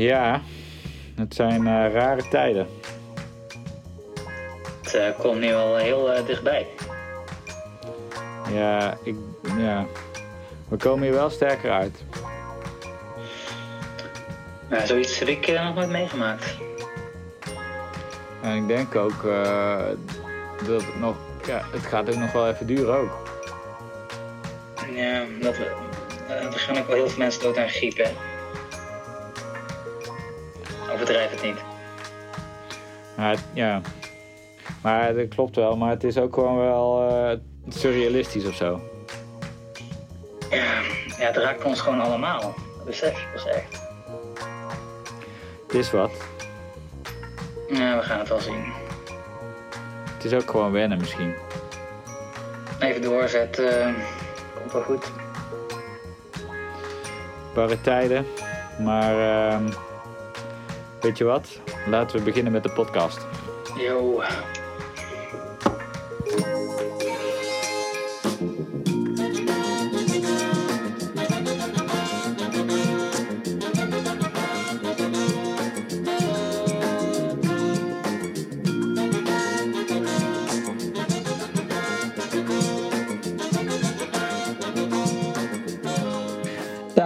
ja, het zijn eh, rare tijden. Het eh, komt nu al heel eh, dichtbij. Ja, ik, ja, we komen hier wel sterker uit. Nou, zoiets heb ik nog nooit meegemaakt. En ik denk ook dat het nog, ja, het gaat ook nog wel even duren ook. Ja, dat er gaan ook wel heel veel mensen dood aan griep, hè. Overdrijf het niet. Maar ja, maar dat klopt wel, maar het is ook gewoon wel eh, surrealistisch of zo. Ja, ja, het raakt ons gewoon allemaal. Dat besef je pas echt. Het is wat. Ja, we gaan het wel zien. Het is ook gewoon wennen misschien. Even doorzetten. eh, komt wel goed. Barre tijden. Maar ehm, weet je wat? Laten we beginnen met de podcast. Yo.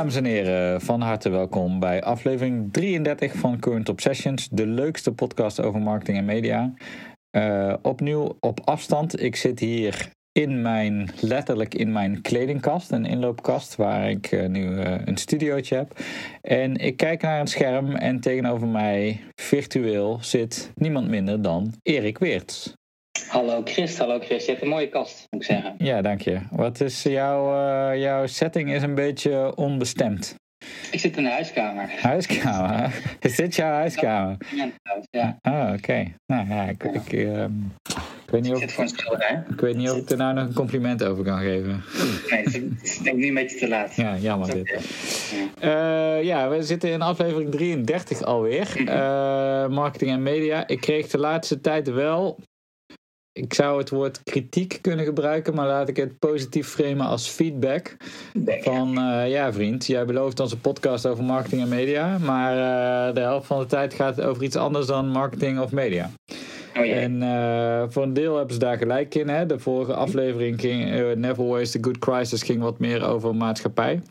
Dames en heren, van harte welkom bij aflevering 33 van Current Obsessions, de leukste podcast over marketing en media. Eh, opnieuw op afstand. Ik zit hier in mijn, letterlijk in mijn kledingkast, een inloopkast, waar ik eh, nu eh, een studiootje heb. En ik kijk naar een scherm en tegenover mij, virtueel, zit niemand minder dan Erik Weerts. Hallo Chris, hallo Chris. Je hebt een mooie kast, moet ik zeggen. Ja, dank je. Wat is jouw, eh, jouw setting is een beetje onbestemd. Ik zit in de huiskamer. Huiskamer? Is dit jouw huiskamer? Ja, Ah, oké. Nou ja, ik, ik, ehm, ik, weet niet of, ik weet niet of ik er nou nog een compliment over kan geven. Nee, het is- denk ik nu een beetje te laat. Ja, jammer dit. Eh, ja, we zitten in aflevering 33 alweer. Eh, marketing en media. Ik kreeg de laatste tijd wel... Ik zou het woord kritiek kunnen gebruiken, maar laat ik het positief framen als feedback. Van eh, ja, vriend, jij belooft ons een podcast over marketing en media, maar eh, de helft van de tijd gaat over iets anders dan marketing of media. Oh. En eh, voor een deel hebben ze daar gelijk in. Hè? De vorige aflevering ging Never Waste a Good Crisis ging wat meer over maatschappij.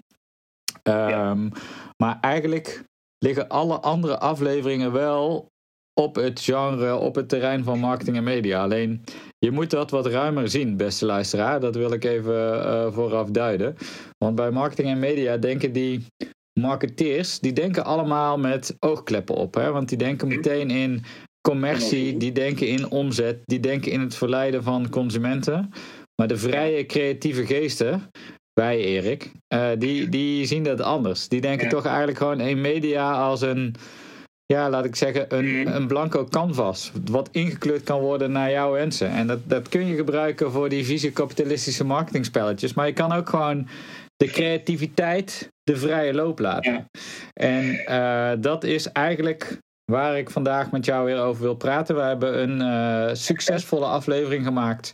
Ehm, Maar eigenlijk liggen alle andere afleveringen wel op het genre, op het terrein van marketing en media. Alleen je moet dat wat ruimer zien, beste luisteraar. Dat wil ik even eh, vooraf duiden. Want bij marketing en media denken die marketeers, die denken allemaal met oogkleppen op. Hè? Want die denken meteen in commercie, die denken in omzet, die denken in het verleiden van consumenten. Maar de vrije creatieve geesten, wij Erik, eh, die, die zien dat anders. Die denken Ja. toch eigenlijk gewoon in media als een, ja, laat ik zeggen, een, een blanco canvas. Wat ingekleurd kan worden naar jouw wensen. En dat, dat kun je gebruiken voor die vieze kapitalistische marketingspelletjes. Maar je kan ook gewoon de creativiteit de vrije loop laten. Ja. En eh, dat is eigenlijk waar ik vandaag met jou weer over wil praten. We hebben een eh, succesvolle aflevering gemaakt.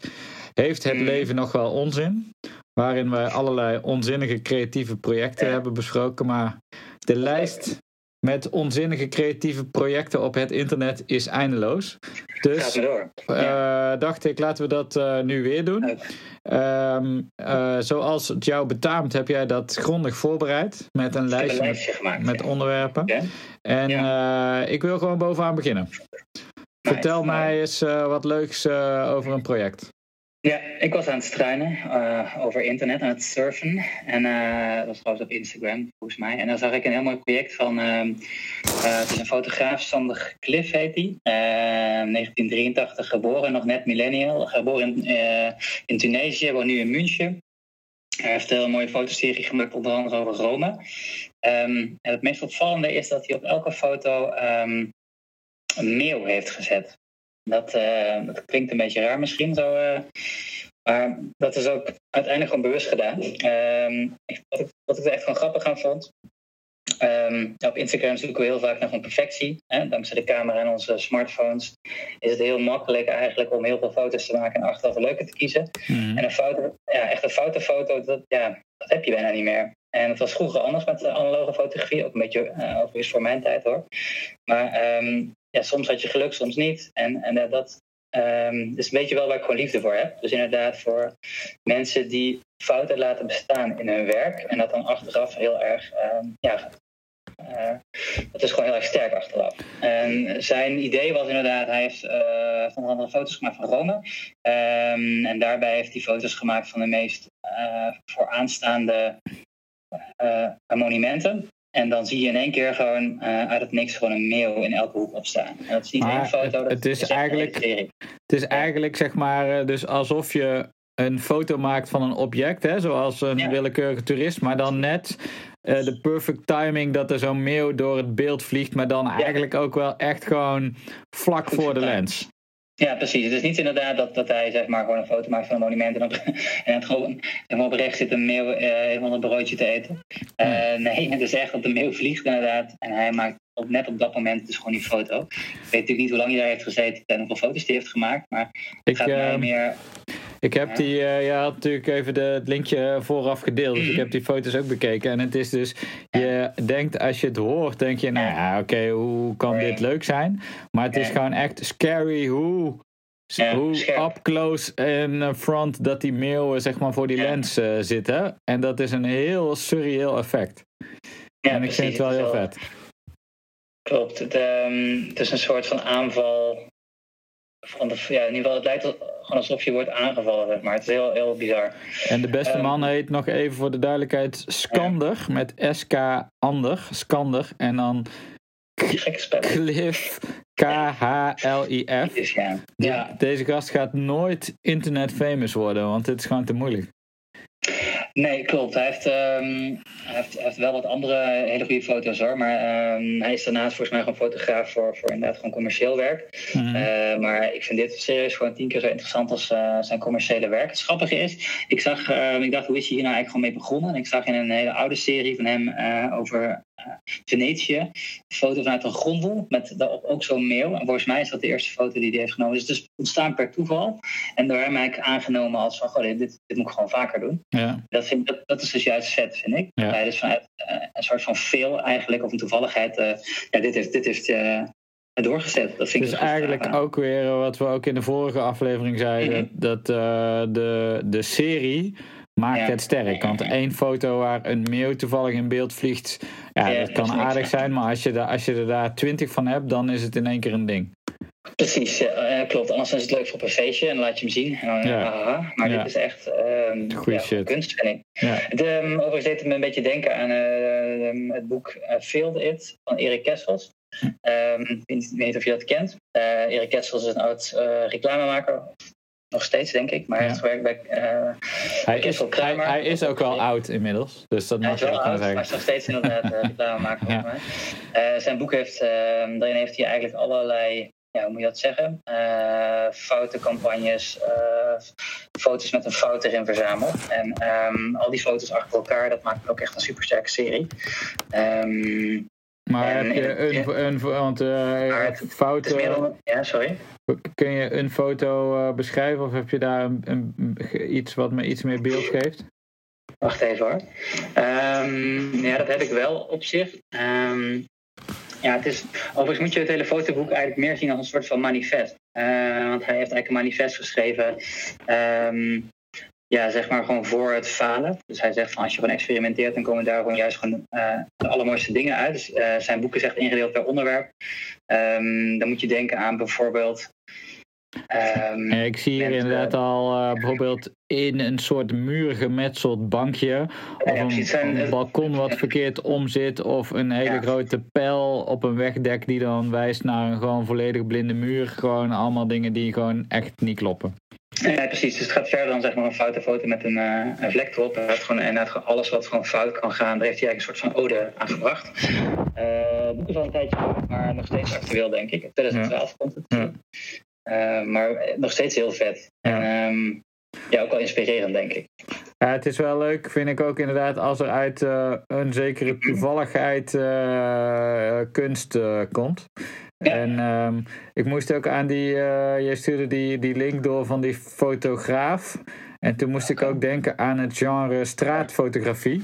Heeft het Mhm. leven nog wel onzin? Waarin wij allerlei onzinnige creatieve projecten hebben besproken. Maar de lijst met onzinnige creatieve projecten op het internet is eindeloos. Dus eh, dacht ik, laten we dat eh, nu weer doen. Ehm, eh, zoals het jou betaamt, heb jij dat grondig voorbereid met een lijstje met, lijstje gemaakt. met ja. onderwerpen. Ja. En ik wil gewoon bovenaan beginnen. Vertel mij eens wat leuks over een project. Ja, ik was aan het struinen eh, over internet, aan het surfen. En eh, dat was trouwens op Instagram, volgens mij. En dan zag ik een heel mooi project van... ehm, eh, het is een fotograaf, Sander Cliff heet hij. Eh, 1983 geboren, nog net millennial. Geboren in, in Tunesië, woont nu in München. Hij heeft een hele mooie fotoserie gemaakt, onder andere over Rome. Ehm, en het meest opvallende is dat hij op elke foto ehm, een meeuw heeft gezet. Dat, eh, dat klinkt een beetje raar misschien zo. eh, maar dat is ook uiteindelijk gewoon bewust gedaan. Ehm, wat, ik, wat ik er echt gewoon grappig aan vond. ehm, op Instagram zoeken we heel vaak naar gewoon perfectie. Hè? Dankzij de camera en onze smartphones is het heel makkelijk eigenlijk om heel veel foto's te maken en achteraf een leuke te kiezen. En een foto, ja, echt een foute foto, dat, ja, dat heb je bijna niet meer. En het was vroeger anders met analoge fotografie, ook een beetje uh, overigens voor mijn tijd hoor. Maar ehm, ja, soms had je geluk, soms niet. En, en dat um, is een beetje wel waar ik gewoon liefde voor heb. Dus inderdaad voor mensen die fouten laten bestaan in hun werk en dat dan achteraf heel erg um, ja, uh, dat is gewoon heel erg sterk achteraf. En zijn idee was inderdaad, hij heeft uh, van andere foto's gemaakt van Rome. Um, en daarbij heeft hij foto's gemaakt van de meest uh, vooraanstaande monumenten. En dan zie je in één keer gewoon uit het niks gewoon een meeuw in elke hoek opstaan. En dat is niet één foto, dat het is, eigenlijk, Het is eigenlijk zeg maar dus alsof je een foto maakt van een object, hè, zoals een ja. willekeurige toerist, maar dan net uh, de perfect timing dat er zo'n meeuw door het beeld vliegt, maar dan eigenlijk ook wel echt gewoon vlak voor de lens. Ja, precies. Het is niet inderdaad dat, dat hij zeg maar, gewoon een foto maakt van een monument en, op, en het gewoon zeg op rechts zit een meeuw uh, een broodje te eten. Uh, nee, het is echt dat de meeuw vliegt inderdaad en hij maakt op, net op dat moment dus gewoon die foto. Ik weet natuurlijk niet hoe lang hij daar heeft gezeten en hoeveel foto's hij heeft gemaakt, maar het ik, gaat mij meer ik heb die, uh, je had natuurlijk even de, het linkje vooraf gedeeld, dus ik heb die foto's ook bekeken. En het is dus, je denkt als je het hoort, denk je, nou ja, oké, hoe kan dit leuk zijn? Maar het is gewoon echt scary hoe, hoe up close en front dat die mail zeg maar voor die lens uh, zitten. En dat is een heel surreal effect. Ja, en ik vind het wel heel vet. Klopt, het, um, het is een soort van aanval van de, ja, in ieder geval, het lijkt gewoon alsof je wordt aangevallen, maar het is heel, heel bizar. En de beste um, man heet nog even voor de duidelijkheid Skander, ja. met SK Ander, Skander, en dan Cliff, K-H-L-I-F. Ja. ja. Deze gast gaat nooit internet famous worden, want dit is gewoon te moeilijk. Nee, klopt. Hij heeft, um, hij heeft, hij heeft, wel wat andere hele goede foto's hoor. Maar um, hij is daarnaast volgens mij gewoon fotograaf voor, voor inderdaad gewoon commercieel werk. Mm -hmm. uh, maar ik vind dit serieus gewoon tien keer zo interessant als uh, zijn commerciële werk. Het grappige is, ik zag, uh, ik dacht, hoe is hij hier nou eigenlijk gewoon mee begonnen? En ik zag in een hele oude serie van hem over Venetië een foto vanuit een gondel met daarop ook zo'n meeuw. En volgens mij is dat de eerste foto die hij heeft genomen. Dus het is ontstaan per toeval. En door hem heb ik aangenomen als van, goh, dit, dit, moet ik gewoon vaker doen. Ja. Dat, vind, dat, dat is dus juist vet, vind ik. Ja. Hij dus vanuit uh, een soort van veel eigenlijk, of een toevalligheid, uh, ja, dit heeft, dit heeft uh, doorgezet. Dat vind dus ik eigenlijk ook weer wat we ook in de vorige aflevering zeiden, Mhm. dat de, de serie maakt Ja. het sterk. Want één foto waar een meeuw toevallig in beeld vliegt, ja, Ja, dat dat kan aardig ja. zijn, maar als je, daar als je er daar twintig van hebt, dan is het in één keer een ding. Precies, ja, eh, klopt. Anders is het leuk voor op een feestje en laat je hem zien. En dan, Ja. haha. Maar Ja. dit is echt ehm, Goeie ja, shit. kunst, vind ik. Ja. Het, ehm, overigens deed het me een beetje denken aan eh, ehm, het boek uh, Failed It van Erik Kessels. Ehm, ik weet niet of je dat kent. Eh, Erik Kessels is een oud eh, reclamemaker. Nog steeds, denk ik. Maar hij Ja. heeft gewerkt bij eh, Hij, is, Kessel hij, Kramer. hij is ook wel oud inmiddels, dus dat Hij mag is je wel oud, maar hij zeggen. is nog steeds inderdaad uh, reclamemaker Ja. Eh, zijn boek heeft, uh, daarin heeft hij eigenlijk allerlei, ja, hoe moet je dat zeggen? Uh, foute campagnes, uh, foto's met een fout erin verzameld. En um, al die foto's achter elkaar, dat maakt ook echt een supersterke serie. Um, Maar en- heb je en- een, een, want eh, het- foto, dan, ja, sorry. kun je een foto eh, beschrijven of heb je daar een, een- iets wat me iets meer beeld geeft? Wacht even hoor. Ehm, ja, dat heb ik wel op zich. Ehm, ja, het is, overigens moet je het hele fotoboek eigenlijk meer zien als een soort van manifest. Eh, want hij heeft eigenlijk een manifest geschreven. ehm, ja, zeg maar gewoon voor het falen. Dus hij zegt van als je gewoon experimenteert, dan komen daar gewoon juist gewoon eh, de allermooiste dingen uit. Dus eh, zijn boek is echt ingedeeld per onderwerp. Ehm, dan moet je denken aan bijvoorbeeld. Ehm, ik zie hier eh, inderdaad al eh, bijvoorbeeld in een soort muur gemetseld bankje. Of ja, precies, een, zijn- een balkon wat verkeerd omzit. Of een hele Ja. grote pijl op een wegdek die dan wijst naar een gewoon volledig blinde muur. Gewoon allemaal dingen die gewoon echt niet kloppen. Ja, precies. Dus het gaat verder dan zeg maar een foute foto met een, eh, een vlek erop. Hij heeft gewoon inderdaad alles wat gewoon fout kan gaan, daar heeft hij eigenlijk een soort van ode aan gebracht. Eh, het boek is al een tijdje maar nog steeds actueel, denk ik. In 2012 komt het. Ja. Eh, maar nog steeds heel vet. Ja. En ehm, ja, ook wel inspirerend, denk ik. Ja, het is wel leuk, vind ik ook inderdaad, als er uit eh, een zekere toevalligheid eh, kunst komt. Ja. En ehm, ik moest ook aan die, jij stuurde die, die link door van die fotograaf. En toen moest ik ook denken aan het genre straatfotografie.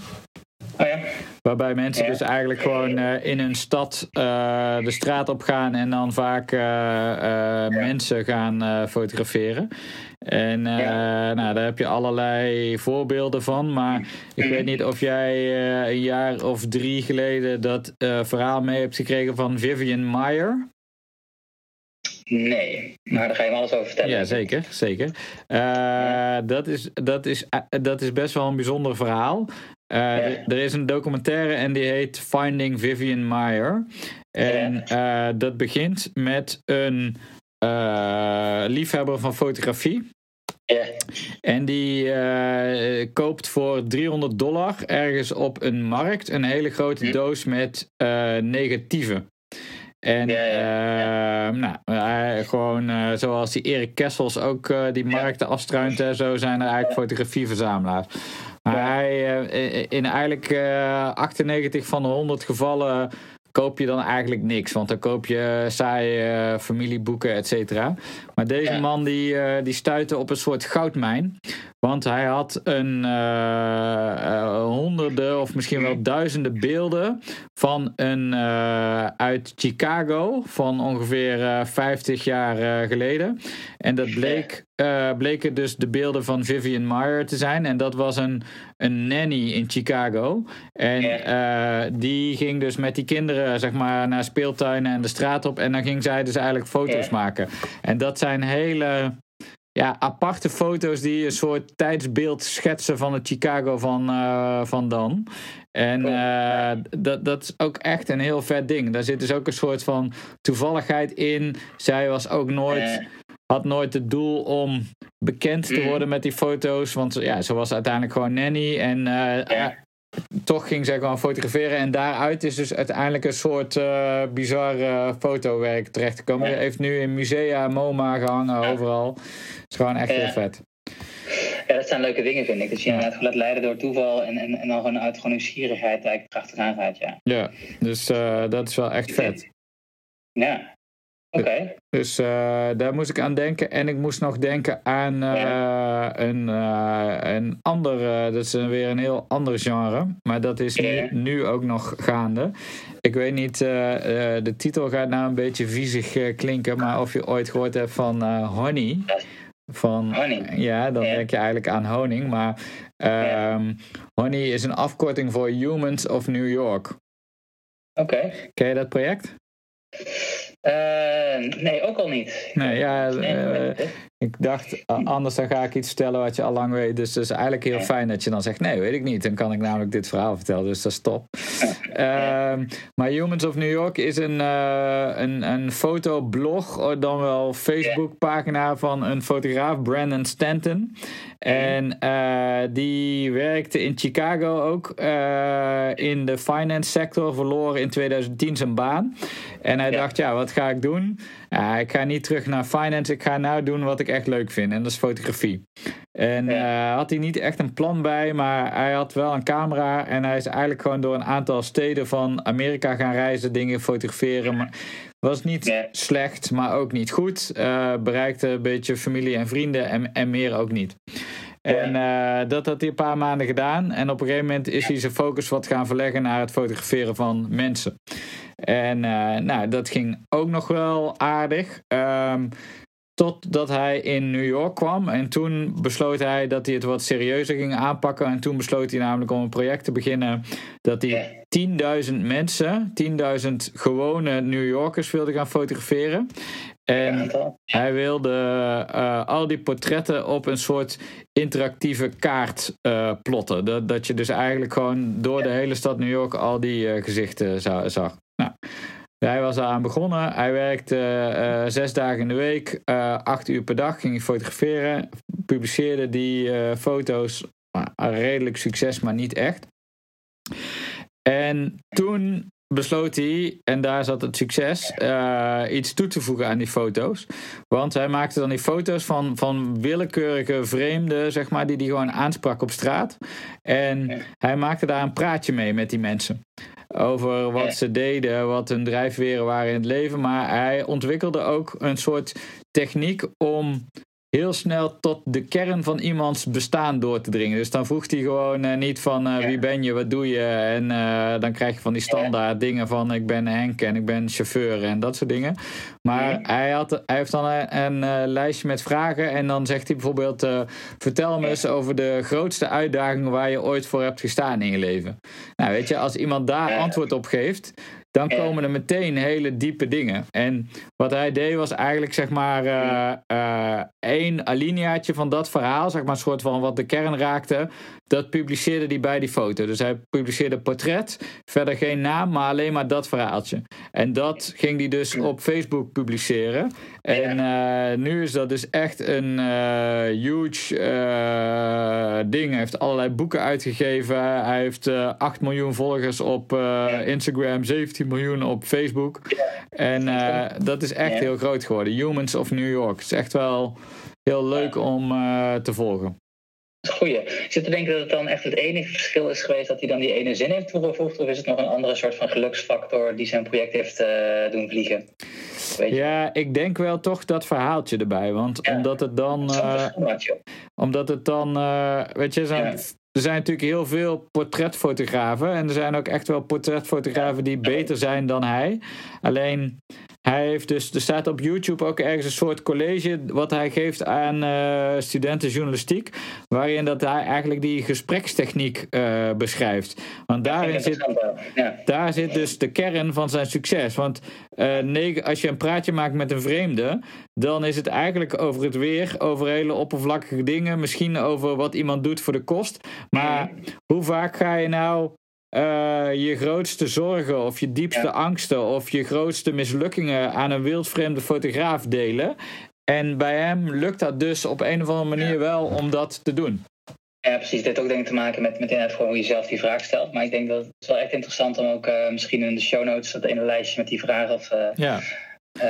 Oh ja. Waarbij mensen dus eigenlijk gewoon eh, in hun stad eh, de straat op gaan en dan vaak eh, mensen gaan fotograferen. En nou, daar heb je allerlei voorbeelden van. Maar ik weet niet of jij een jaar of drie geleden dat verhaal mee hebt gekregen van Vivian Meyer. Nee, maar daar ga je me alles over vertellen. Ja, zeker. zeker. Dat, is, dat, is, dat is best wel een bijzonder verhaal. Eh, Er er is een documentaire en die heet Finding Vivian Meyer. En eh, dat begint met een eh, liefhebber van fotografie. En die koopt voor 300 dollar ergens op een markt een hele grote Hm. doos met negatieven. En Ja, ja, eh, nou, hij, gewoon eh, zoals die Erik Kessels ook eh, die markten afstruint en zo zijn er eigenlijk fotografieverzamelaars. Maar hij, eh, in eigenlijk eh 98 van de 100 gevallen koop je dan eigenlijk niks. Want dan koop je saaie eh, familieboeken, et cetera. Maar deze Ja. man die, eh, die stuitte op een soort goudmijn. Want hij had een eh, eh, honderden of misschien wel duizenden beelden van een uit Chicago van ongeveer eh, 50 jaar geleden. En dat bleek, bleken dus de beelden van Vivian Meyer te zijn. En dat was een, een nanny in Chicago. En die ging dus met die kinderen zeg maar, naar speeltuinen en de straat op. En dan ging zij dus eigenlijk foto's maken. En dat zijn hele ja, aparte foto's die een soort tijdsbeeld schetsen van het Chicago van, eh, van dan. En eh, dat, dat is ook echt een heel vet ding. Daar zit dus ook een soort van toevalligheid in. Zij was ook nooit, Eh, had nooit het doel om bekend te Mm. worden met die foto's. Want ja, ze was uiteindelijk gewoon nanny. En Ja. Toch ging zij gewoon fotograferen. En daaruit is dus uiteindelijk een soort eh bizar eh, fotowerk terechtgekomen. Ja. Hij heeft nu in musea, MoMA gehangen, Ja. overal. Het is gewoon echt Ja. heel vet. ja, dat zijn leuke dingen, vind ik. Dat je inderdaad laat leiden door toeval en, en, en dan gewoon uit gewoon nieuwsgierigheid eigenlijk erachteraan gaat, ja. Ja, dus eh, dat is wel echt vet. Ja, oké. Dus eh, daar moest ik aan denken. En ik moest nog denken aan eh, een, eh, een ander, dat is weer een heel ander genre. Maar dat is nu, Ja. nu ook nog gaande. Ik weet niet, de titel gaat nou een beetje viezig klinken. Maar of je ooit gehoord hebt van Honey. Van, Honey. Ja, dan Ja. denk je eigenlijk aan honing. Maar ehm, Honey is een afkorting voor Humans of New York. Oké. Ken je dat project? Eh, nee, ook al niet. Nee, ja. Ik dacht, a- anders dan ga ik iets vertellen wat je al lang weet. Dus het is eigenlijk heel fijn dat je dan zegt, nee, weet ik niet. Dan kan ik namelijk dit verhaal vertellen, dus dat is top. Ehm, maar Humans of New York is een, eh, een, een fotoblog, of dan wel Facebookpagina van een fotograaf, Brandon Stanton. En eh, die werkte in Chicago ook eh, in de finance sector, verloor in 2010 zijn baan. En hij dacht, ja, wat ga ik doen? Ja, ik ga niet terug naar finance, ik ga nou doen wat ik echt leuk vind. En dat is fotografie. En Ja. eh, had hij niet echt een plan bij, maar hij had wel een camera. En hij is eigenlijk gewoon door een aantal steden van Amerika gaan reizen, dingen fotograferen. Maar was niet Ja. slecht, maar ook niet goed. Eh, bereikte een beetje familie en vrienden en, en meer ook niet. En eh, dat had hij een paar maanden gedaan. En op een gegeven moment is hij zijn focus wat gaan verleggen naar het fotograferen van mensen. En eh, nou, dat ging ook nog wel aardig. Ehm, totdat hij in New York kwam. En toen besloot hij dat hij het wat serieuzer ging aanpakken. En toen besloot hij namelijk om een project te beginnen. Dat hij 10.000 mensen, 10.000 gewone New Yorkers wilde gaan fotograferen. En hij wilde eh, al die portretten op een soort interactieve kaart eh, plotten. Dat, dat je dus eigenlijk gewoon door de hele stad New York al die gezichten za- zag. Hij was aan begonnen. Hij werkte eh, zes dagen in de week, eh, acht uur per dag ging hij fotograferen. Publiceerde die eh, foto's. Maar redelijk succes, maar niet echt. En toen besloot hij, en daar zat het succes, iets toe te voegen aan die foto's. Want hij maakte dan die foto's van, van willekeurige vreemden, zeg maar, die hij gewoon aansprak op straat. En hij maakte daar een praatje mee met die mensen. Over wat ze deden, wat hun drijfveren waren in het leven. Maar hij ontwikkelde ook een soort techniek om heel snel tot de kern van iemands bestaan door te dringen. Dus dan vroeg hij gewoon uh, niet van uh, wie ben je, wat doe je. En uh, dan krijg je van die standaard dingen van ik ben Henk en ik ben chauffeur en dat soort dingen. Maar hij, had, hij heeft dan een, een lijstje met vragen en dan zegt hij bijvoorbeeld vertel me eens over de grootste uitdagingen waar je ooit voor hebt gestaan in je leven. Nou weet je, als iemand daar antwoord op geeft, dan komen er meteen hele diepe dingen. En wat hij deed was eigenlijk zeg maar uh, uh, één alineaatje van dat verhaal, zeg maar een soort van wat de kern raakte, dat publiceerde hij bij die foto. Dus hij publiceerde portret, verder geen naam, maar alleen maar dat verhaaltje. En dat ging hij dus op Facebook publiceren. En uh, nu is dat dus echt een huge ding. Hij heeft allerlei boeken uitgegeven. Hij heeft 8 miljoen volgers op Instagram, 17 miljoen op Facebook. En uh, dat is echt heel groot geworden. Humans of New York. Het is echt wel heel leuk om uh, te volgen. Goeie. Zit te denken dat het dan echt het enige verschil is geweest dat hij dan die ene zin heeft toegevoegd, of is het nog een andere soort van geluksfactor die zijn project heeft uh, doen vliegen? Weet je? Ja, ik denk wel toch dat verhaaltje erbij, want ja. omdat het dan. Uh, omdat het dan, uh, weet je, zo, ja. Er zijn natuurlijk heel veel portretfotografen. En er zijn ook echt wel portretfotografen die beter zijn dan hij. Alleen hij heeft dus, er staat op YouTube ook ergens een soort college wat hij geeft aan uh, studenten journalistiek, waarin dat hij eigenlijk die gesprekstechniek uh, beschrijft. Want daarin zit, ja. daar zit dus de kern van zijn succes. Want uh, als je een praatje maakt met een vreemde, dan is het eigenlijk over het weer, over hele oppervlakkige dingen, misschien over wat iemand doet voor de kost. Maar hoe vaak ga je nou uh, je grootste zorgen of je diepste angsten of je grootste mislukkingen aan een wildvreemde fotograaf delen. En bij hem lukt dat dus op een of andere manier wel om dat te doen. Ja, precies. Dit heeft ook denk ik te maken met, met inderdaad gewoon hoe je zelf die vraag stelt. Maar ik denk dat het wel echt interessant om ook uh, misschien in de show notes dat ene lijstje met die vragen of, uh, ja. Uh,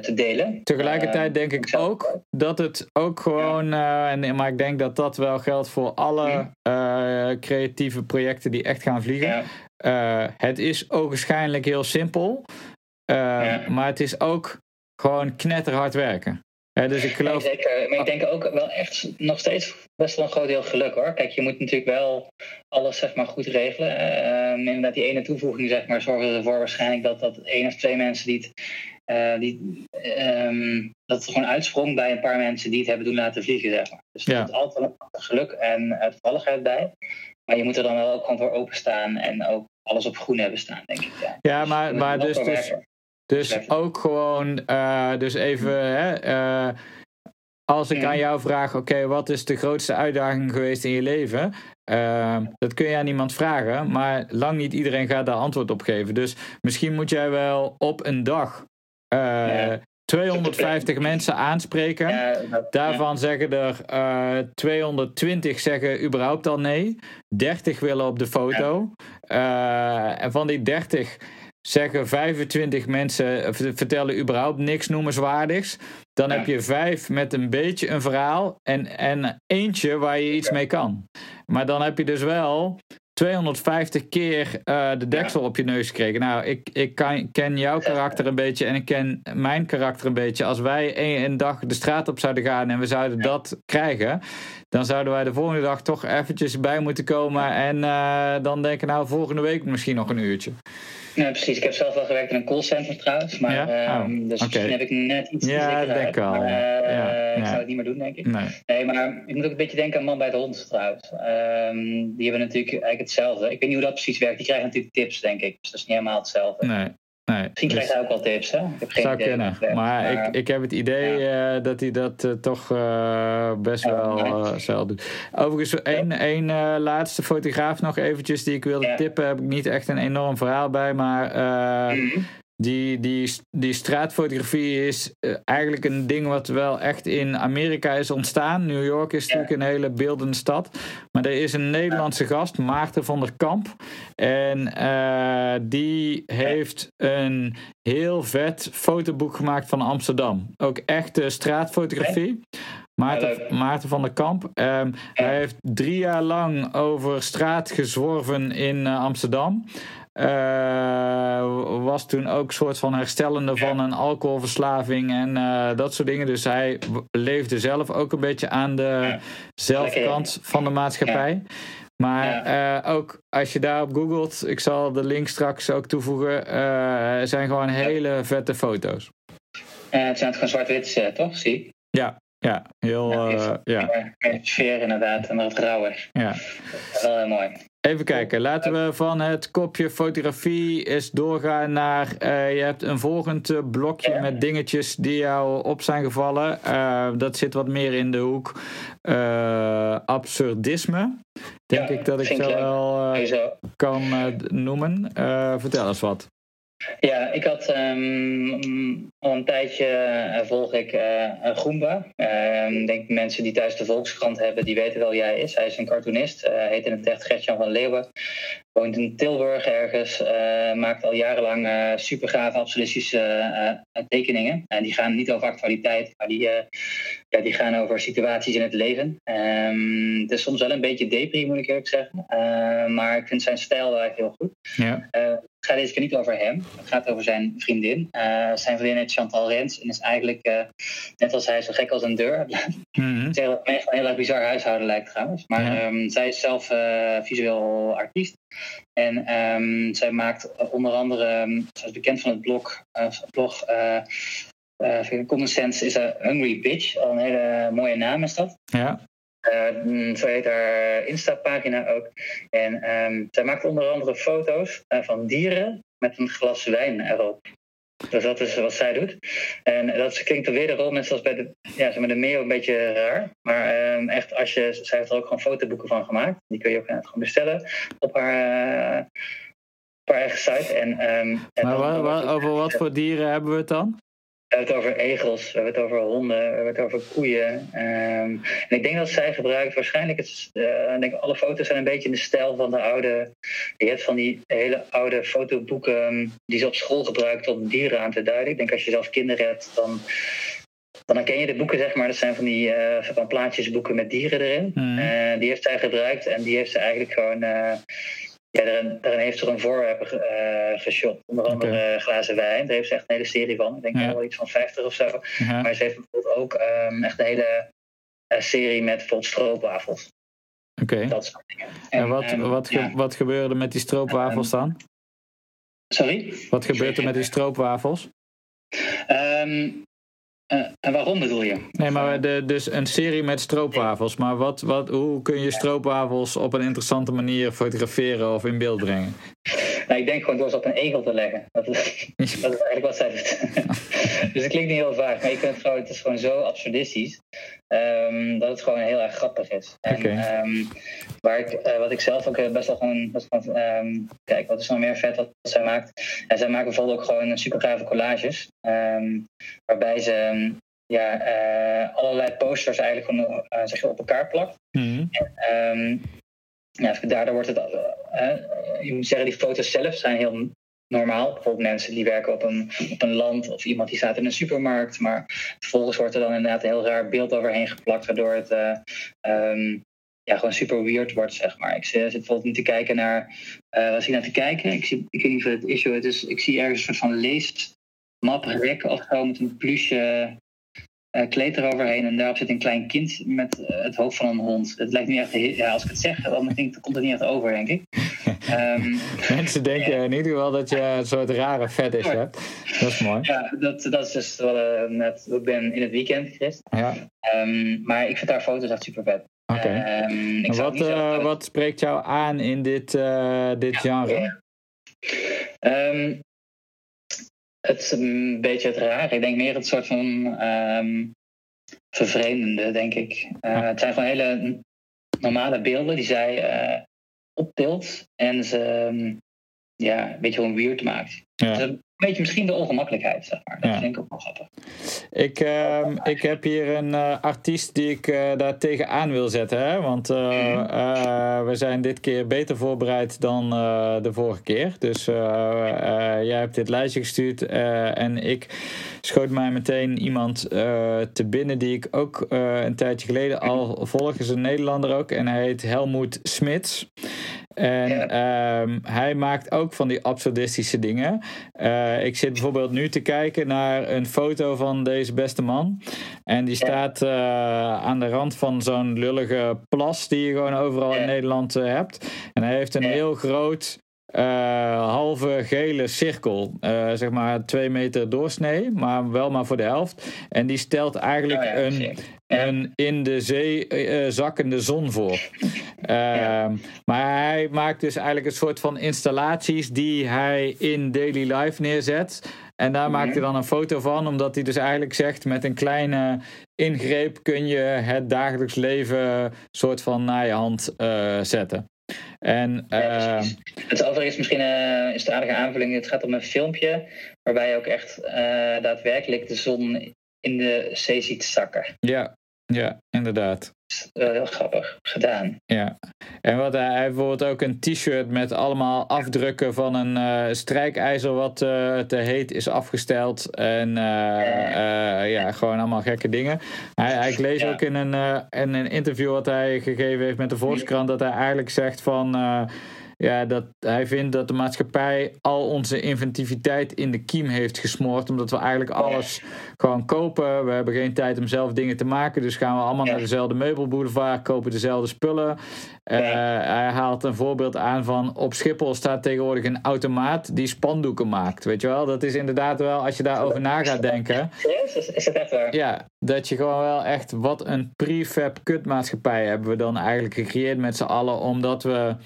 te delen. Tegelijkertijd denk ik ook dat het ook gewoon, uh, en, maar ik denk dat dat wel geldt voor alle uh, creatieve projecten die echt gaan vliegen. het is ogenschijnlijk heel simpel, maar het is ook gewoon knetterhard werken. dus ik geloof... Nee, zeker, maar ik denk ook wel echt nog steeds best wel een groot deel geluk hoor. Kijk, je moet natuurlijk wel alles zeg maar goed regelen. Uh, inderdaad, die ene toevoeging zeg maar zorgen ervoor waarschijnlijk dat, dat één of twee mensen die het, uh, die, um, dat het gewoon uitsprong bij een paar mensen die het hebben doen laten vliegen zeg maar. Dus er zit altijd een geluk en toevalligheid bij. Maar je moet er dan wel ook gewoon voor openstaan en ook alles op groen hebben staan, denk ik. Ja, ja maar, maar dus, dus, dus ook gewoon, uh, dus even, hè, uh, als ik aan jou vraag, oké, wat is de grootste uitdaging geweest in je leven? Uh, dat kun je aan iemand vragen, maar lang niet iedereen gaat daar antwoord op geven. Dus misschien moet jij wel op een dag ja. 250 mensen aanspreken. Dat, Daarvan zeggen er uh, 220 zeggen überhaupt al nee. 30 willen op de foto. en van die 30 zeggen 25 mensen, vertellen überhaupt niks noemenswaardigs. Dan heb je vijf met een beetje een verhaal en, en eentje waar je iets mee kan. Maar dan heb je dus wel 250 keer uh, de deksel op je neus gekregen. Nou, ik, ik kan, ken jouw karakter een beetje en ik ken mijn karakter een beetje. Als wij een, een dag de straat op zouden gaan en we zouden dat krijgen, dan zouden wij de volgende dag toch eventjes bij moeten komen en uh, dan denken, nou, volgende week misschien nog een uurtje. Ja, precies. Ik heb zelf wel gewerkt in een callcenter trouwens. Maar, ja? oh, um, dus okay. misschien heb ik net iets ja, te denk al. Maar, uh, ja, ik zou het niet meer doen, denk ik. Nee, nee maar ik moet ook een beetje denken aan Man bij de Hond trouwens. Um, die hebben natuurlijk eigenlijk hetzelfde. Ik weet niet hoe dat precies werkt. Die krijgen natuurlijk tips, denk ik. Dus dat is niet helemaal hetzelfde. Nee. Nee, Misschien krijgt dus, hij ook wel tips, hè? Ik heb geen zou idee kunnen. Maar, maar, ik, ik heb het idee ja. uh, dat hij dat uh, toch uh, best ja, wel zelf doet. Overigens, één, één laatste fotograaf nog eventjes die ik wilde ja. tippen. Heb ik niet echt een enorm verhaal bij, maar mm -hmm. Die, die, die straatfotografie is eigenlijk een ding wat wel echt in Amerika is ontstaan. New York is natuurlijk een hele beeldende stad. Er is een Nederlandse gast, Maarten van der Kamp. En uh, die heeft een heel vet fotoboek gemaakt van Amsterdam. Ook echte straatfotografie. Maarten, Maarten, van der Kamp. Um, ja. Hij heeft drie jaar lang over straat gezworven in uh, Amsterdam. Uh, was toen ook soort van herstellende van een alcoholverslaving en dat soort dingen. Dus hij leefde zelf ook een beetje aan de zelfkant van de maatschappij. Maar ook als je daarop googelt, ik zal de link straks ook toevoegen, uh, zijn gewoon hele vette foto's. het zijn gewoon zwart-wit, toch? Zie Ja, ja, heel. Ja, ja. sfeer inderdaad en het rauw is. Ja. Wel heel mooi. Even kijken, laten we van het kopje fotografie eens doorgaan naar. Uh, je hebt een volgend blokje met dingetjes die jou op zijn gevallen. Uh, dat zit wat meer in de hoek uh, absurdisme. Denk ik dat ik zo wel kan noemen. vertel eens wat. Ja, ik had um, al een tijdje uh, volg ik uh, Goomba. Uh, ik denk mensen die thuis de Volkskrant hebben, die weten wel wie hij is. Hij is een cartoonist, uh, heet in het echt Gertjan van Leeuwen. Woont in Tilburg ergens, maakt al jarenlang uh, super gave absurdistische tekeningen. En die gaan niet over actualiteit, maar die, ja, die gaan over situaties in het leven. Um, het is soms wel een beetje depri, moet ik eerlijk zeggen. maar ik vind zijn stijl wel echt heel goed. Ja gaat deze keer niet over hem. Het gaat over zijn vriendin. Zijn vriendin heet Chantal Rens en is eigenlijk, net als hij, zo gek als een deur. Zeg dat het een heel erg bizar huishouden lijkt trouwens. Maar ja. um, zij is zelf visueel artiest. En um, zij maakt onder andere, um, zoals bekend van het blog, blog Common Sense is een Hungry Bitch. Al een hele mooie naam is dat. Ja. Uh, zo heet haar Insta-pagina ook. En um, zij maakt onder andere foto's uh, van dieren met een glas wijn erop. Dus dat is wat zij doet. En dat klinkt er wederom net zoals bij de, ja, zeg maar de Meo een beetje raar. Maar um, echt, als je, zij heeft er ook gewoon fotoboeken van gemaakt. Die kun je ook gewoon bestellen op haar, op haar eigen site. En, um, en maar dan, wat, over wat voor dieren hebben we het dan? We hebben het over egels, we hebben het over honden, we hebben het over koeien. Um, en ik denk dat zij gebruikt, waarschijnlijk, het, uh, denk alle foto's zijn een beetje in de stijl van de oude. Je hebt van die hele oude fotoboeken um, die ze op school gebruikt om dieren aan te duiden. Ik denk als je zelf kinderen hebt, dan, dan herken je de boeken, zeg maar. Dat zijn van die uh, van plaatjesboeken met dieren erin. Mm. Uh, die heeft zij gebruikt en die heeft ze eigenlijk gewoon ja, daarin, daarin heeft ze een voorwerp uh, geshot. Onder andere okay. glazen wijn. Daar heeft ze echt een hele serie van. Ik denk ja. wel iets van 50 of zo. Ja. Maar ze heeft bijvoorbeeld ook um, echt een hele uh, serie met bijvoorbeeld stroopwafels. Oké. Okay. Dat soort dingen. En, en wat, um, wat, ja. wat gebeurde met die stroopwafels dan? Sorry? Wat gebeurt er met die stroopwafels? Uh, en waarom bedoel je? Nee, maar de, dus een serie met stroopwafels. Maar wat, wat, hoe kun je stroopwafels op een interessante manier fotograferen of in beeld brengen? Nou, ik denk gewoon door ze op een egel te leggen. Dat is, dat is eigenlijk wat zij doet. dus het klinkt niet heel vaak, maar je kunt gewoon, het is gewoon zo absurdistisch. Um, dat het gewoon heel erg grappig is. En, okay. um, waar ik, uh, wat ik zelf ook best wel gewoon. Best wel, um, kijk, wat is nog meer vet wat zij maakt? En zij maakt bijvoorbeeld ook gewoon super grave collages. waarbij ze ja, uh, allerlei posters eigenlijk gewoon, uh, zeg je, op elkaar plakt. Mm-hmm. En, ja, daardoor wordt het. Je moet zeggen, die foto's zelf zijn heel normaal. Bijvoorbeeld mensen die werken op een, op een land of iemand die staat in een supermarkt. Maar vervolgens wordt er dan inderdaad een heel raar beeld overheen geplakt, waardoor het uh, um, ja, gewoon super weird wordt, zeg maar. Ik zit bijvoorbeeld niet te kijken naar. Uh, wat ik naar te kijken? Ik, zie, ik weet niet of het issue het is. Ik zie ergens een soort van leestmap rek of zo met een plusje uh, kleed eroverheen en daarop zit een klein kind met uh, het hoofd van een hond. Het lijkt niet echt, ja, als ik het zeg, dan, denk, dan komt het niet echt over, denk ik. Um, Mensen denken ja. in ieder geval dat je een soort rare fetish hebt. Dat is mooi. Ja, dat, dat is dus net, ik ben in het weekend geweest. Ja. Um, maar ik vind daar foto's echt super vet. Oké. Okay. Um, wat, wat spreekt jou aan in dit, dit ja, genre? Um, het is een beetje het raar. Ik denk meer het soort van um, vervreemdende, denk ik. Uh, het zijn gewoon hele normale beelden die zij uh, optilt en ze um, ja, een beetje gewoon weird maakt. Ja. Dus beetje misschien de ongemakkelijkheid, zeg maar. Dat ja. vind ik ook wel grappig. Ik, uh, ik heb hier een uh, artiest die ik uh, daar tegenaan wil zetten. Hè? Want mm. we zijn dit keer beter voorbereid dan de vorige keer. Dus jij hebt dit lijstje gestuurd. en ik schoot mij meteen iemand te binnen die ik ook een tijdje geleden al volg. Is een Nederlander ook. En hij heet Helmoet Smits. En ehm, hij maakt ook van die absurdistische dingen. Uh, ik zit bijvoorbeeld nu te kijken naar een foto van deze beste man. En die staat uh, aan de rand van zo'n lullige plas die je gewoon overal in Nederland uh, hebt. En hij heeft een heel groot uh, halve gele cirkel. Uh, zeg maar twee meter doorsnee, maar wel maar voor de helft. En die stelt eigenlijk oh ja, een, een in de zee uh, zakkende zon voor. ja. Maar hij maakt dus eigenlijk een soort van installaties die hij in daily life neerzet. En daar maakt hij dan een foto van, omdat hij dus eigenlijk zegt: met een kleine ingreep kun je het dagelijks leven soort van naar je hand zetten. En, ja, het is overigens misschien uh, is de aardige aanvulling. Het gaat om een filmpje waarbij je ook echt uh, daadwerkelijk de zon in de zee ziet zakken. Ja, ja inderdaad. Heel grappig gedaan. Ja, en wat hij, bijvoorbeeld ook een t-shirt met allemaal afdrukken van een uh, strijkijzer wat uh, te heet is afgesteld. En ja, gewoon allemaal gekke dingen. Hij, hij ik lees ja. ook in een, in een interview wat hij gegeven heeft met de Volkskrant dat hij eigenlijk zegt van ja, dat hij vindt dat de maatschappij al onze inventiviteit in de kiem heeft gesmoord. Omdat we eigenlijk alles gewoon kopen. We hebben geen tijd om zelf dingen te maken. Dus gaan we allemaal naar dezelfde meubelboulevard, kopen dezelfde spullen. Uh, hij haalt een voorbeeld aan van op Schiphol staat tegenwoordig een automaat die spandoeken maakt. Weet je wel, dat is inderdaad wel, als je daarover na gaat denken. Is, is het echt waar? Ja, dat je gewoon wel echt, wat een prefab kutmaatschappij hebben we dan eigenlijk gecreëerd met z'n allen. Omdat we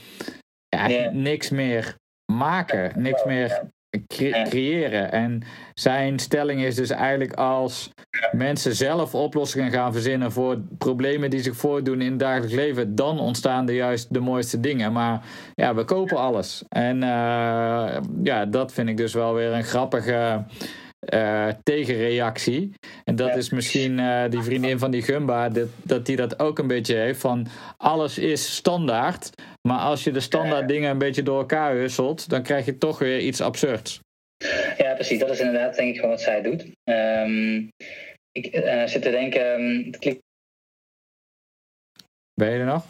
ja, niks meer maken, niks meer cre creëren. En zijn stelling is dus eigenlijk als mensen zelf oplossingen gaan verzinnen voor problemen die zich voordoen in het dagelijks leven, dan ontstaan er juist de mooiste dingen. Maar ja, we kopen alles. En uh, ja, dat vind ik dus wel weer een grappige. Uh, tegenreactie. En dat is misschien uh, die vriendin van die Gumba, dat, dat die dat ook een beetje heeft van alles is standaard, maar als je de standaard dingen een beetje door elkaar husselt, dan krijg je toch weer iets absurds. Ja, precies. Dat is inderdaad denk ik gewoon wat zij doet. Um, ik uh, zit te denken, um, het klinkt... Ben je er nog?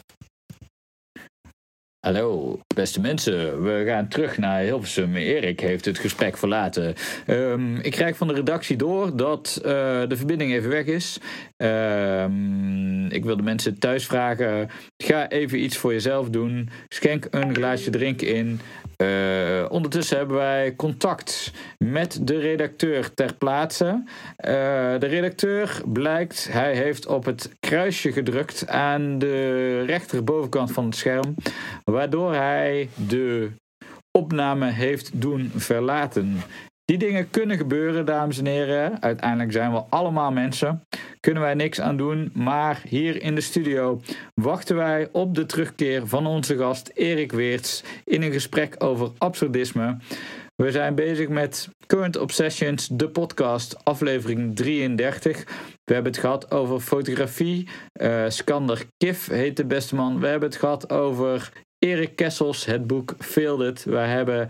Hallo, beste mensen. We gaan terug naar Hilversum. Erik heeft het gesprek verlaten. Um, ik krijg van de redactie door dat uh, de verbinding even weg is. Um, ik wil de mensen thuis vragen: ga even iets voor jezelf doen. Schenk een glaasje drink in. Uh, ondertussen hebben wij contact met de redacteur ter plaatse. Uh, de redacteur blijkt, hij heeft op het kruisje gedrukt aan de rechterbovenkant van het scherm, waardoor hij de opname heeft doen verlaten. Die dingen kunnen gebeuren, dames en heren. Uiteindelijk zijn we allemaal mensen. Kunnen wij niks aan doen. Maar hier in de studio wachten wij op de terugkeer van onze gast Erik Weerts in een gesprek over absurdisme. We zijn bezig met Current Obsessions, de podcast, aflevering 33. We hebben het gehad over fotografie. Uh, Skander Kif heet de beste man. We hebben het gehad over Erik Kessels, het boek Failed It. We hebben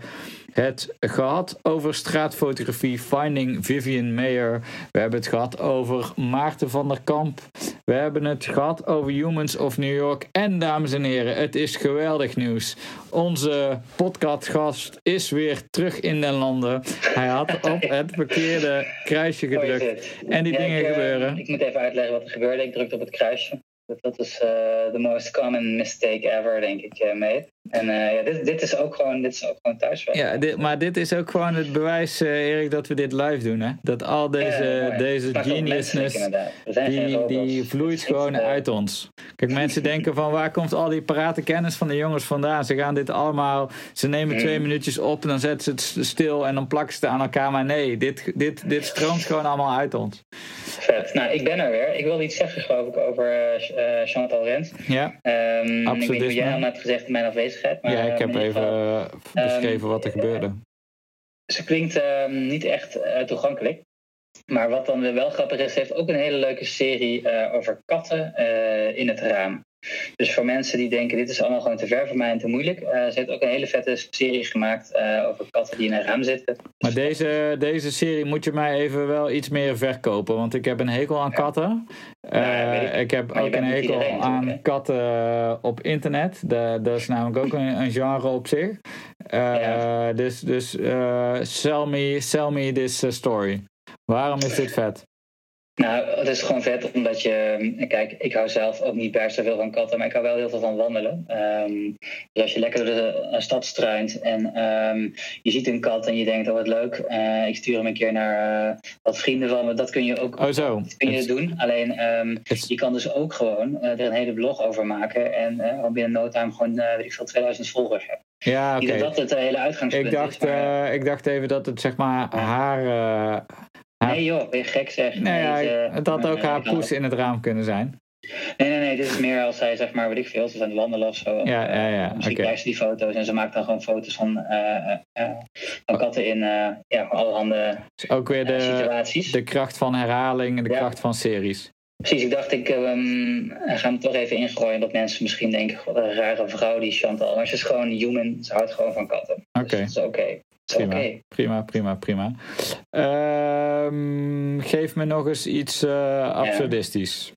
het gehad over straatfotografie, Finding Vivian Mayer. We hebben het gehad over Maarten van der Kamp. We hebben het gehad over Humans of New York. En dames en heren, het is geweldig nieuws. Onze podcastgast is weer terug in de landen. Hij had op het verkeerde kruisje gedrukt. en die dingen ik, gebeuren. Ik moet even uitleggen wat er gebeurde. Ik drukte op het kruisje. Dat is uh, the most common mistake ever, denk ik, uh, mee. En uh, ja, dit, dit, is ook gewoon, dit is ook gewoon thuiswerk. Ja, dit, maar dit is ook gewoon het bewijs, Erik, dat we dit live doen. Hè? Dat al deze, ja, deze geniusness, die, die vloeit gewoon uit ons. Kijk, mensen denken van waar komt al die parate kennis van de jongens vandaan? Ze gaan dit allemaal, ze nemen twee mm. minuutjes op en dan zetten ze het stil en dan plakken ze het aan elkaar. Maar nee, dit, dit, dit stroomt gewoon allemaal uit ons. Vet. Nou, ik ben er weer. Ik wilde iets zeggen, geloof ik, over uh, Chantal Rens. Ja, um, Ik weet niet jij al net gezegd in mijn afwezigheid. Maar, ja, ik heb even uh, beschreven um, wat er gebeurde. Ze klinkt um, niet echt toegankelijk. Maar wat dan wel grappig is, ze heeft ook een hele leuke serie over katten in het raam. Dus voor mensen die denken, dit is allemaal gewoon te ver voor mij en te moeilijk. Uh, ze heeft ook een hele vette serie gemaakt uh, over katten die in een raam zitten. Maar deze, deze serie moet je mij even wel iets meer verkopen. Want ik heb een hekel aan katten. Ja, ik. ik. heb ook een hekel aan katten op internet. Dat, dat is namelijk ook een, een genre op zich. Ja. Dus, dus sell, me, sell me this story. Waarom is dit vet? Nou, het is gewoon vet omdat je. Kijk, ik hou zelf ook niet per se veel van katten, maar ik hou wel heel veel van wandelen. Um, dus als je lekker door de stad struint en um, je ziet een kat en je denkt: oh wat leuk, uh, ik stuur hem een keer naar uh, wat vrienden van me. Dat kun je ook oh, zo. Dat kun je doen. Alleen um, je kan dus ook gewoon er een hele blog over maken en binnen no time gewoon, weet ik veel, 2000 volgers hebben. Ja, oké. Okay. Dat het hele uitgangspunt ik dacht, is. Maar... ik dacht even dat het zeg maar haar Nee joh, ben je gek zeg. Nee, nee het had ook haar poes in het raam kunnen zijn. Nee, nee, nee. Dit is meer als zij, zeg maar, weet ik veel, ze zijn wandelen of zo. Ja, ja, ja. Misschien okay. krijgt ze die foto's en ze maakt dan gewoon foto's van, uh, uh, van katten in uh, ja, allerhande dus ook weer de, situaties. De kracht van herhaling en de ja. kracht van series. Precies, ik dacht, ik um, ga hem toch even ingooien dat mensen misschien denken, wat een rare vrouw die Chantal. Maar ze is gewoon human, ze houdt gewoon van katten. Oké. Okay. Dus dat is oké. Okay. Prima, okay. prima, prima, prima. Um, geef me nog eens iets uh, absurdistisch.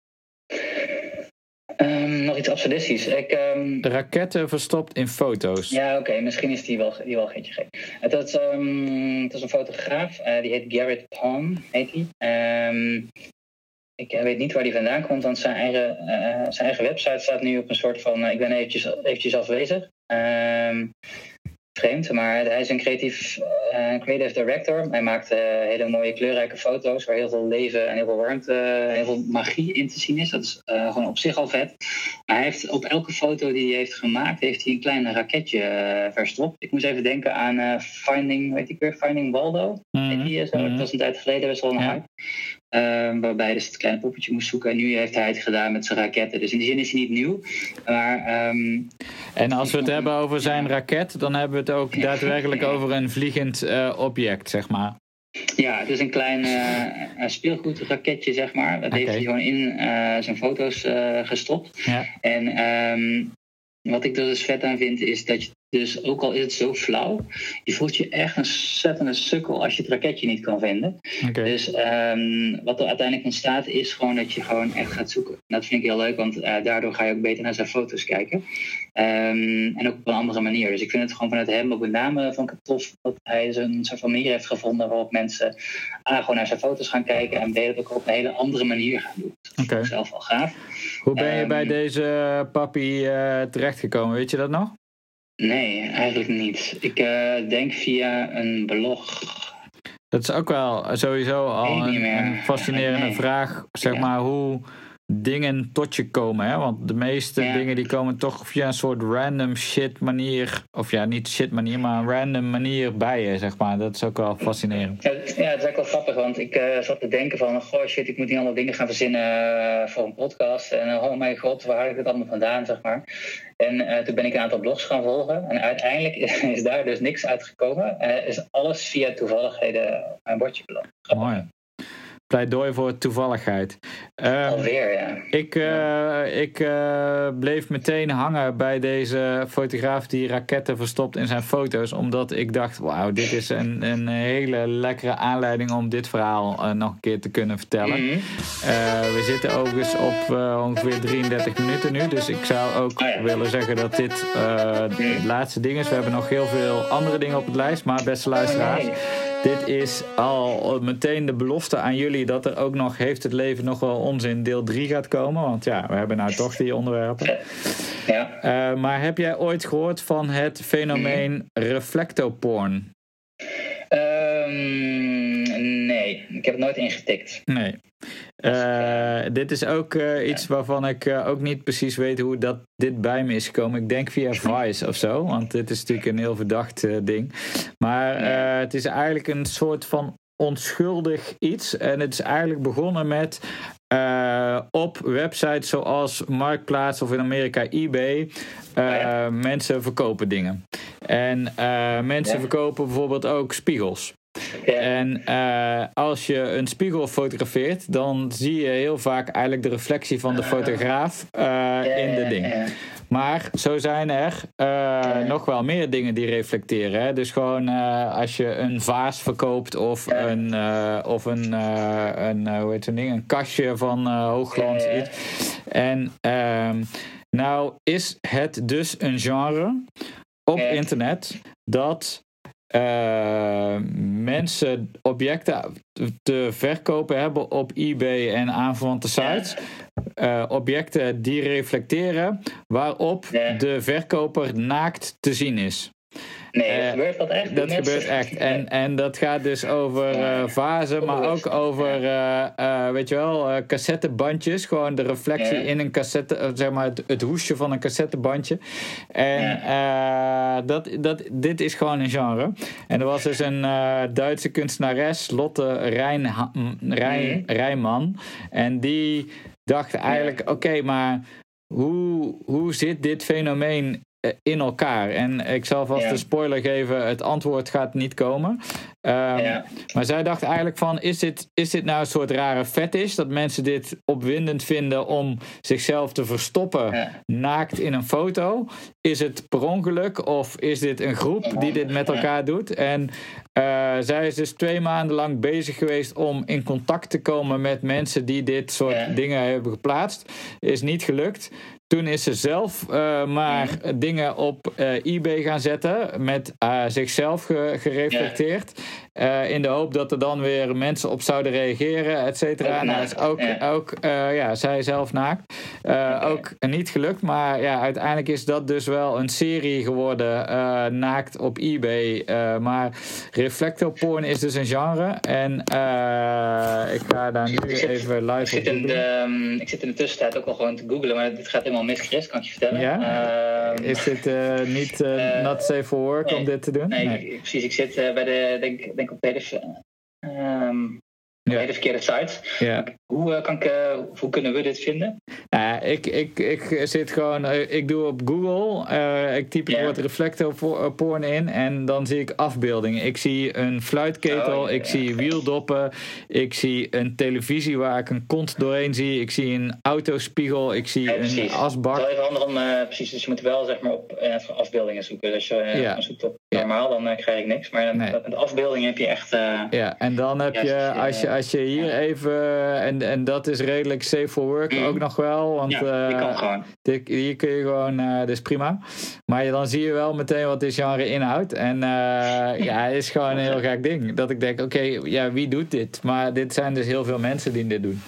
Um, nog iets absurdistisch. Ik, um... De raketten verstopt in foto's. Ja, oké, okay. misschien is die wel, die wel geetje gek. Het, is, het is een fotograaf, uh, die heet Garrett Palm, heet hij. ik weet niet waar die vandaan komt, want zijn eigen, uh, zijn eigen website staat nu op een soort van... ik ben eventjes, eventjes afwezig vreemd, maar hij is een creatief uh, creative director. Hij maakt uh, hele mooie kleurrijke foto's waar heel veel leven en heel veel warmte en heel veel magie in te zien is. Dat is uh, gewoon op zich al vet. Maar hij heeft op elke foto die hij heeft gemaakt, heeft hij een klein raketje verstopt. Ik moest even denken aan Finding, weet ik weer, Finding Waldo. Mm -hmm. die, zo, Dat was een tijd geleden best wel een hype. Um, waarbij dus het kleine poppetje moest zoeken. En nu heeft hij het gedaan met zijn raketten. Dus in die zin is hij niet nieuw. Maar, um, en als we het hebben over zijn raket, dan hebben we het ook daadwerkelijk over een vliegend uh, object, zeg maar. Ja, het is een klein uh, speelgoedraketje, zeg maar. Dat okay. heeft hij gewoon in uh, zijn foto's gestopt. Ja. En um, wat ik er dus vet aan vind, is dat je dus ook al is het zo flauw, je voelt je echt een zettende sukkel als je het raketje niet kan vinden. Okay. Dus um, wat er uiteindelijk ontstaat is gewoon dat je gewoon echt gaat zoeken. Dat vind ik heel leuk, want uh, daardoor ga je ook beter naar zijn foto's kijken. Um, en ook op een andere manier. Dus ik vind het gewoon vanuit hem ook met name van tof dat hij een soort van manier heeft gevonden waarop mensen A, gewoon naar zijn foto's gaan kijken en B, dat ook op een hele andere manier gaan doen. Dat vind okay. ik zelf wel gaaf. Hoe ben je um, bij deze papi uh, terechtgekomen? Weet je dat nog? Nee, eigenlijk niet. Ik uh, denk via een blog. Dat is ook wel sowieso al een, een, fascinerende nee. vraag. Zeg ja. maar hoe dingen tot je komen. Hè? Want de meeste ja. dingen die komen toch via een soort random shit manier. Of ja, niet shit manier, maar een random manier bij je, zeg maar. Dat is ook wel fascinerend. Ja, ja het is ook wel grappig, want ik uh, zat te denken van... Goh, shit, ik moet niet allemaal dingen gaan verzinnen uh, voor een podcast. En oh mijn god, waar haal ik het allemaal vandaan, zeg maar. En uh, toen ben ik een aantal blogs gaan volgen. En uiteindelijk is daar dus niks uitgekomen. En is alles via toevalligheden op mijn bordje beland. Mooi pleidooi voor toevalligheid. Uh, Alweer, ja. Ik, uh, ik uh, bleef meteen hangen bij deze fotograaf die raketten verstopt in zijn foto's. Omdat ik dacht, wauw, dit is een, een hele lekkere aanleiding om dit verhaal nog een keer te kunnen vertellen. Mhm. Mm -hmm. we zitten overigens op ongeveer 33 minuten nu. Dus ik zou ook oh ja. willen zeggen dat dit het laatste ding is. We hebben nog heel veel andere dingen op het lijst. Maar beste luisteraars... Oh, nee. Dit is al meteen de belofte aan jullie dat er ook nog Heeft het leven nog wel onzin deel 3 gaat komen. Want ja, we hebben nou toch die onderwerpen. Ja. Uh, maar heb jij ooit gehoord van het fenomeen reflectoporn? Um, nee, ik heb het nooit ingetikt. Nee. Uh, dit is ook uh, iets waarvan ik uh, ook niet precies weet hoe dat dit bij me is gekomen. Ik denk via Vice of zo, want dit is natuurlijk een heel verdacht ding. Maar het is eigenlijk een soort van onschuldig iets. En het is eigenlijk begonnen met uh, op websites zoals Marktplaats of in Amerika eBay. Uh, ja. Mensen verkopen dingen. En uh, mensen ja. verkopen bijvoorbeeld ook spiegels. En uh, als je een spiegel fotografeert, dan zie je heel vaak eigenlijk de reflectie van de fotograaf uh, in de ding. Maar zo zijn er uh, nog wel meer dingen die reflecteren. Hè? Dus gewoon als je een vaas verkoopt of een, of een, een, hoe heet zo'n ding, een kastje van hoogglans iets. En ehm, nou is het dus een genre op internet dat uh, mensen objecten te verkopen hebben op eBay en aanverwante sites. Uh, objecten die reflecteren waarop de verkoper naakt te zien is. Nee, uh, gebeurt dat echt? Dat gebeurt echt. En, en dat gaat dus over uh, vazen, maar ook over, uh, weet je wel, cassettebandjes. Gewoon de reflectie in een cassette, zeg maar het, het, hoesje van een cassettebandje. En dat, dat, dit is gewoon een genre. En er was dus een Duitse kunstenares, Lotte Rijn, Rijn, mhm. Rijman. En die dacht eigenlijk, oké, maar hoe, hoe zit dit fenomeen eh, in elkaar. En ik zal vast een spoiler geven: het antwoord gaat niet komen. Um, Maar zij dacht eigenlijk van, is dit, is dit nou een soort rare fetish? Dat mensen dit opwindend vinden om zichzelf te verstoppen naakt in een foto? Is het per ongeluk of is dit een groep die dit met elkaar doet? En uh, zij is dus twee maanden lang bezig geweest om in contact te komen met mensen die dit soort dingen hebben geplaatst. Is niet gelukt. Toen is ze zelf uh, maar dingen op uh, eBay gaan zetten, met uh, zichzelf ge gereflecteerd. Uh, in de hoop dat er dan weer mensen op zouden reageren, et cetera. Nou, is ook, ja. ook uh, ja, zij zelf naakt. Uh, okay. Ook niet gelukt, maar ja, uiteindelijk is dat dus wel een serie geworden, naakt op eBay. maar reflectorporn is dus een genre. En ik ga daar nu even live ik zit, in de, um, ik zit in de tussentijd ook al gewoon te googlen, maar dit gaat helemaal mis, Chris, kan ik je vertellen. Ja? Um, is dit niet not safe for work nee, om dit te doen? Nee, nee. precies. Ik zit bij de, denk, denk op de hele, um, ja. hele verkeerde site. Ja. Hoe, uh, kan ik, uh, hoe kunnen we dit vinden? Ja, ik, ik, ik zit gewoon, ik doe op Google, uh, ik typ het woord reflectorporn in en dan zie ik afbeeldingen. Ik zie een fluitketel, oh, ja, ik zie wieldoppen, ik zie een televisie waar ik een kont doorheen zie, ik zie een autospiegel, ik zie een asbak. Het is wel even handig om, precies, dus je moet wel zeg maar op afbeeldingen zoeken. Dus als je zoekt op normaal, dan krijg ik niks. Maar nee. met afbeeldingen heb je echt... ja, en dan heb je, als je, als je hier even, en, en dat is redelijk safe for work mm. ook nog wel. Want ja, die kan gewoon. Dit, hier kun je gewoon, uh, dus prima. Maar dan zie je wel meteen wat dit genre inhoudt. En uh, ja, het is gewoon een heel gek ding. Dat ik denk, oké, okay, ja, wie doet dit? Maar dit zijn dus heel veel mensen die dit doen.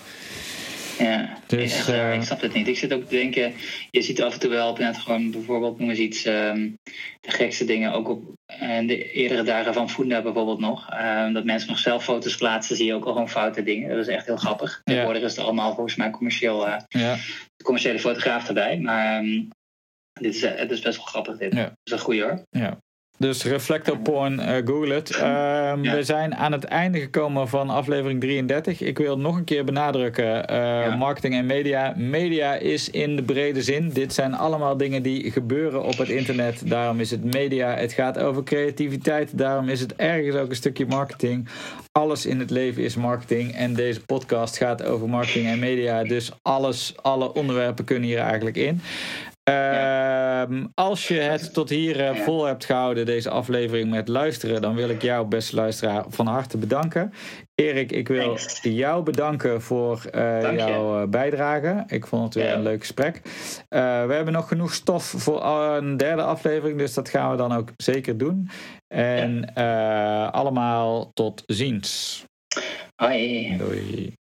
Ja, dus, uh, ik snap het niet. Ik zit ook te denken, je ziet af en toe wel op net gewoon bijvoorbeeld, noem eens iets, um, de gekste dingen, ook op uh, de eerdere dagen van Funda bijvoorbeeld nog. Um, dat mensen nog zelf foto's plaatsen, zie je ook al gewoon foute dingen. Dat is echt heel grappig. Tegenwoordig is het allemaal volgens mij commercieel, ja. commerciële fotograaf erbij. Maar um, dit is, het is best wel grappig dit. Ja. Dat is een goeie hoor. Ja. Dus reflector porn, uh, google het. Ja. We zijn aan het einde gekomen van aflevering 33. Ik wil nog een keer benadrukken: uh, ja. marketing en media. Media is in de brede zin. Dit zijn allemaal dingen die gebeuren op het internet. Daarom is het media. Het gaat over creativiteit. Daarom is het ergens ook een stukje marketing. Alles in het leven is marketing. En deze podcast gaat over marketing en media. Dus alles, alle onderwerpen kunnen hier eigenlijk in. Ja. Uh, als je het tot hier uh, vol hebt gehouden, deze aflevering met luisteren, dan wil ik jou, beste luisteraar, van harte bedanken. Erik, ik wil Thanks. jou bedanken voor uh, jouw bijdrage. Ik vond het weer ja. een leuk gesprek. we hebben nog genoeg stof voor een derde aflevering, dus dat gaan we dan ook zeker doen. En ja. allemaal tot ziens. Hoi. Doei.